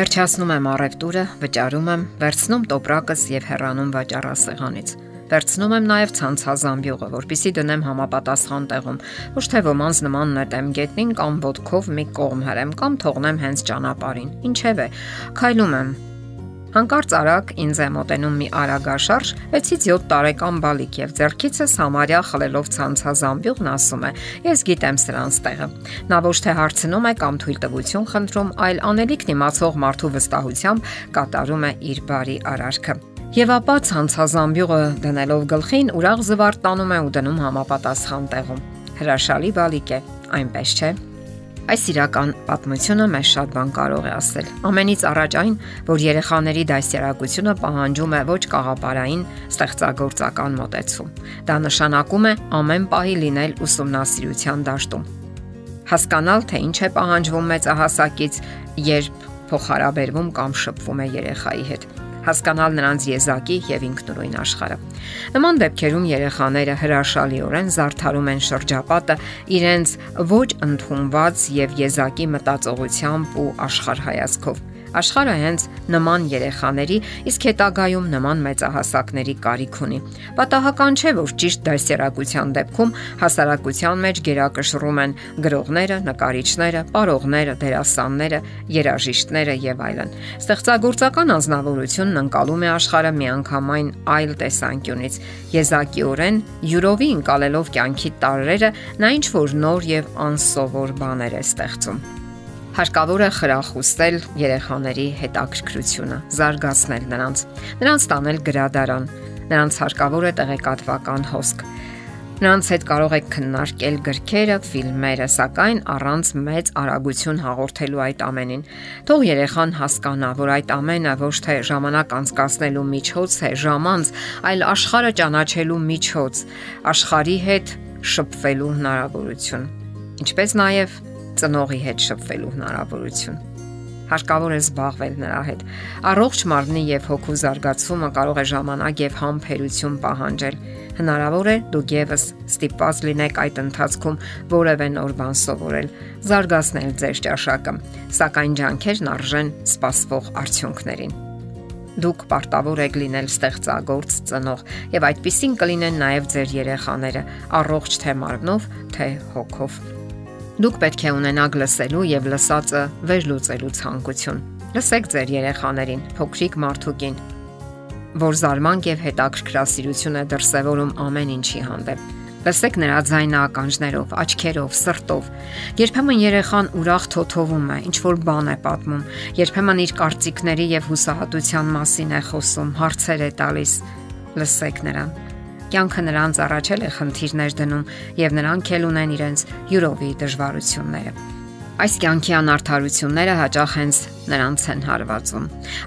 Վերջացնում եմ առևտուրը, վճարում եմ, վերցնում տոպրակս եւ հեռանում վաճառասեղանից։ Վերցնում եմ նաև ցանցազամբյուղը, որpիսի դնեմ համապատասխան տեղում։ Ոչ թե ոմանց նման նետեմ գետնին կամ ոդկով մի կողմ հրեմ կամ թողնեմ հենց ճանապարհին։ Ինչևէ, քայլում եմ, Հանկարծ արագ ինձ է մոտենում մի արագաշարժ 6-ից 7 տարեկան բալիկ եւ ձեռքիցս համարյա խլելով ցանցազամբյուղն ասում է. Ես գիտեմ սրանց տեղը։ Նա ոչ թե հարցնում է կամ թույլտվություն խնդրում, այլ անելիքն իմացող մարդու վստահությամբ կատարում է իր բարի արարքը։ Եվ ապա ցանցազամբյուղը դնելով գլխին ուրախ զվարթ տանում է ու դնում համապատասխան տեղում։ Հրաշալի բալիկ է, այնպես չէ։ Այս իրական պատմությունը մեզ շատ բան կարող է ասել։ Ամենից առաջ այն, որ երեխաների դասյարակությունը պահանջում է ոչ կաղապարային ստեղծագործական մոտեցում։ Դա նշանակում է ամեն պահի լինել ուսումնասիրության դաշտում։ Հասկանալ, թե ինչ է պահանջվում մեծահասակից, երբ փոխհարաբերվում կամ շփվում է երեխայի հետ հասկանալ նրանց եզակի եւ ինքնուրույն աշխարհը։ Նման դեպքերում երեխաները հրաշալիորեն զարթարում են շրջապատը իրենց ոչ ընդունված եւ եզակի մտածողությամբ ու աշխարհայացքով Աշխարհը հենց նման երեխաների, իսկ հետագայում նման մեծահասակների կարիք ունի։ Պատահական չէ, որ ճիշտ դասերակցության դեպքում հասարակության մեջ գերակշռում են գրողները, նկարիչները, պարողները, դերասանները, երաժիշտները եւ այլն։ Ստեղծագործական անznավորությունն ընկալում է աշխարհը միանգամայն այլ տեսանկյունից։ Եզակիորեն յուրովի ընկալելով կյանքի տարրերը, նա ինչ որ նոր եւ անսովոր բաներ է ստեղծում։ Հարկավոր է խրախուսել երեխաների հետաքրքրությունը, զարգացնել նրանց, նրանց տանել գրադարան, նրանց հարկավոր է տեղեկատվական հոսք։ Նրանց հետ կարող եք քննարկել գրքերը, ֆիլմերը, սակայն առանց մեծ արագություն հաղորդելու այդ ամենին։ Թող երեխան հասկանա, որ այդ ամենը ոչ թե ժամանակ անցկացնելու միջոց է, ժամանց, այլ աշխարհը ճանաչելու միջոց, աշխարհի հետ շփվելու հնարավորություն։ Ինչպես նաև ծնողի հետ շփվելու հնարավորություն։ Հարկավոր է զբաղվել նրա հետ։ Առողջ մարմնի եւ հոգու զարգացումը կարող է ժամանակ եւ համբերություն պահանջել։ Հնարավոր է դուք եւս ստիպված լինեք այդ ընթացքում որևէ նոր բան սովորել, զարգացնել ձեր ճաշակը, սակայն ջանքերն արժեն սպասվող արդյունքներին դուք պարտավոր եք լինել ստեղծագործ ծնող եւ այդպեսին կլինեն նաեւ ձեր երեխաները առողջ թե մարմնով թե հոգով Դուք պետք է ունենաք լսելու եւ լսածը վերլուծելու ցանկություն։ Լսեք ձեր երեխաներին, փոքրիկ մարդուկին, որ զարմանք եւ հետաքրքրասիրություն է դրսևորում ամեն ինչի հանդեպ։ Լսեք նրա ձայնը ականջներով, աչքերով, սրտով։ Երբեմն երեխան ուրախ թոթովում է, ինչ որ բան է պատմում։ Երբեմն իր կարծիքների եւ հուսահատության մասին է խոսում, հարցեր է տալիս։ Լսեք նրան Կյանքը նրանց առաջել է խնդիրներ դնում եւ նրանք էլ ունեն իրենց յուրովի դժվարությունները։ Այս կյանքի անարթարությունները հաճախ հենց նրանց են հարվածում։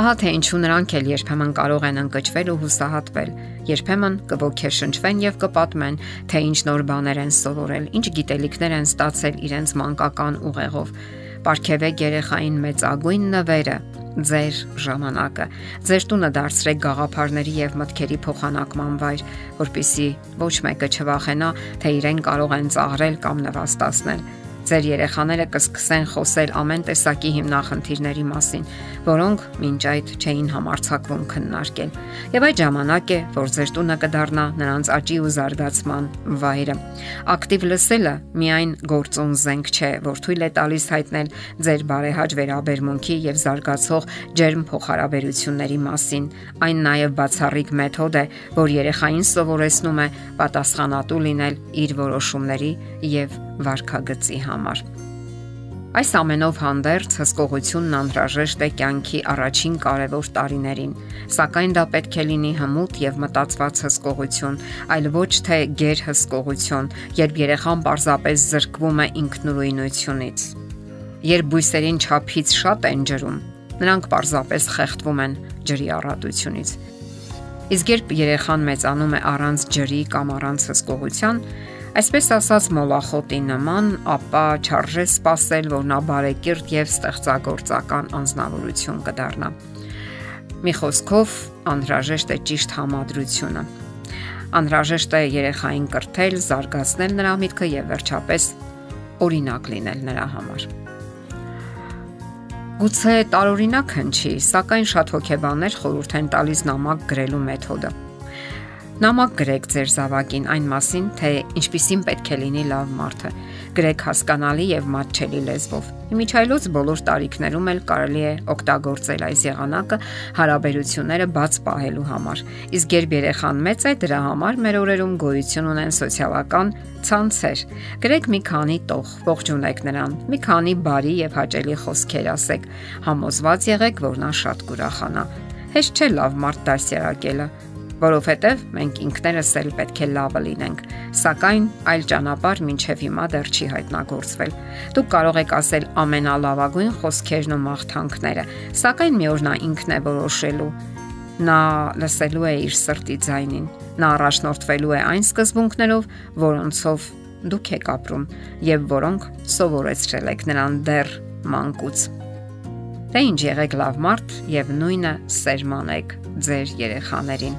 Ահա թե ինչու նրանք էլ երբեմն կարող են ընկճվել ու հուսահատվել, երբեմն կողքեշնչվեն եւ կպատմեն, թե ինչ նոր բաներ են սովորել, ինչ գիտելիքներ են ստացել իրենց մանկական ուղեղով։ Պարքևեք երեխային մեծագույն նվերը, ձեր ժամանակը։ Ձեր տունը դարձրեք գաղափարների եւ մտքերի փոխանակման վայր, որpիսի ոչ մեկը չվախենա, թե իրեն կարող են ծաղրել կամ նվաստացնել Ձեր երեխաները կսկսեն խոսել ամեն տեսակի հիմնախնդիրների մասին, որոնք մինչ այդ չէին համարցակվում քննարկել։ Եվ այդ ժամանակ է, որ ձեր տունը կդառնա նրանց աճի ու զարգացման վայրը։ Ակտիվ լսելը միայն գործուն զենք չէ, որ թույլ է տալիս հայտնել ձեր բարեհաճ վերաբերմունքի եւ զարգացող ջերմ փոխհարաբերությունների մասին։ Այն նաեւ բացառիկ մեթոդ է, որ երեխային սովորեցնում է պատասխանատու լինել իր որոշումների եւ վարքագծի համար։ Այս ամենով հանդերձ հսկողությունն անհրաժեշտ է կյանքի առաջին կարևոր տարիներին, սակայն դա պետք է լինի հմուտ եւ մտածված հսկողություն, այլ ոչ թե գեր հսկողություն, երբ երեխան պարզապես զրկվում է ինքնուրույնությունից։ Երբ բույսերին ճափից շատ են ջրում, նրանք պարզապես խեղդվում են ջրի առատությունից։ Իսկ երբ երեխան մեծանում է առանց ջրի կամ առանց հսկողության, Այսպես ասած մոլախոտի նման, ապա չարժե սпасել, որ նա բարեկիրթ եւ ստեղծագործական անznավորություն կդառնա։ Մի խոսքով, անհրաժեշտ է ճիշտ համադրությունը։ Անհրաժեշտ է երեխային կրթել, զարգացնել նրա միտքը եւ վերջապես օրինակ լինել նրա համար։ Գուցե տարօրինակ հնչի, սակայն շատ հոգեբաներ խորհուրդ են տալիս նամակ գրելու մեթոդը Նամակ գրեք ձեր զավակին այն մասին, թե ինչպիսին պետք է լինի լավ մարդը։ Գրեք հասկանալի եւ մատչելի լեզվով։ Իմիջայլոց բոլոր տարիքներում էլ կարելի է օգտագործել այս եղանակը հարաբերությունները բաց պահելու համար։ Իսկ երբ երեխան մեծ է, դրա համար մեր օրերում գոյություն ունեն սոցիալական ցանցեր։ Գրեք մի քանի տող, ողջունեք նրան, մի քանի բարի եւ հաճելի խոսքեր ասեք։ Համոզված եղեք, որ նա շատ կուրախանա։ Հեշտ չէ լավ մարդ դասյարակելը որովհետև մենք ինքներս էլ պետք է լավը լինենք, սակայն այլ ճանապարհ մինչև հիմա դեռ չի հայտնագործվել։ Դուք կարող եք ասել ամենալավագույն խոսքերն ու մաղթանքները, սակայն մի օր նա ինքն է որոշելու։ Նա լսելու է իր սրտի ձայնին։ Նա առաջնորդվելու է այն սկզբունքներով, որոնցով դուք եք ապրում եւ որոնք սովորեցրել եք նրան դեռ մանկուց։ Թե ինչ եղեք լավ մարդ եւ նույնը սերմանեք ձեր երեխաներին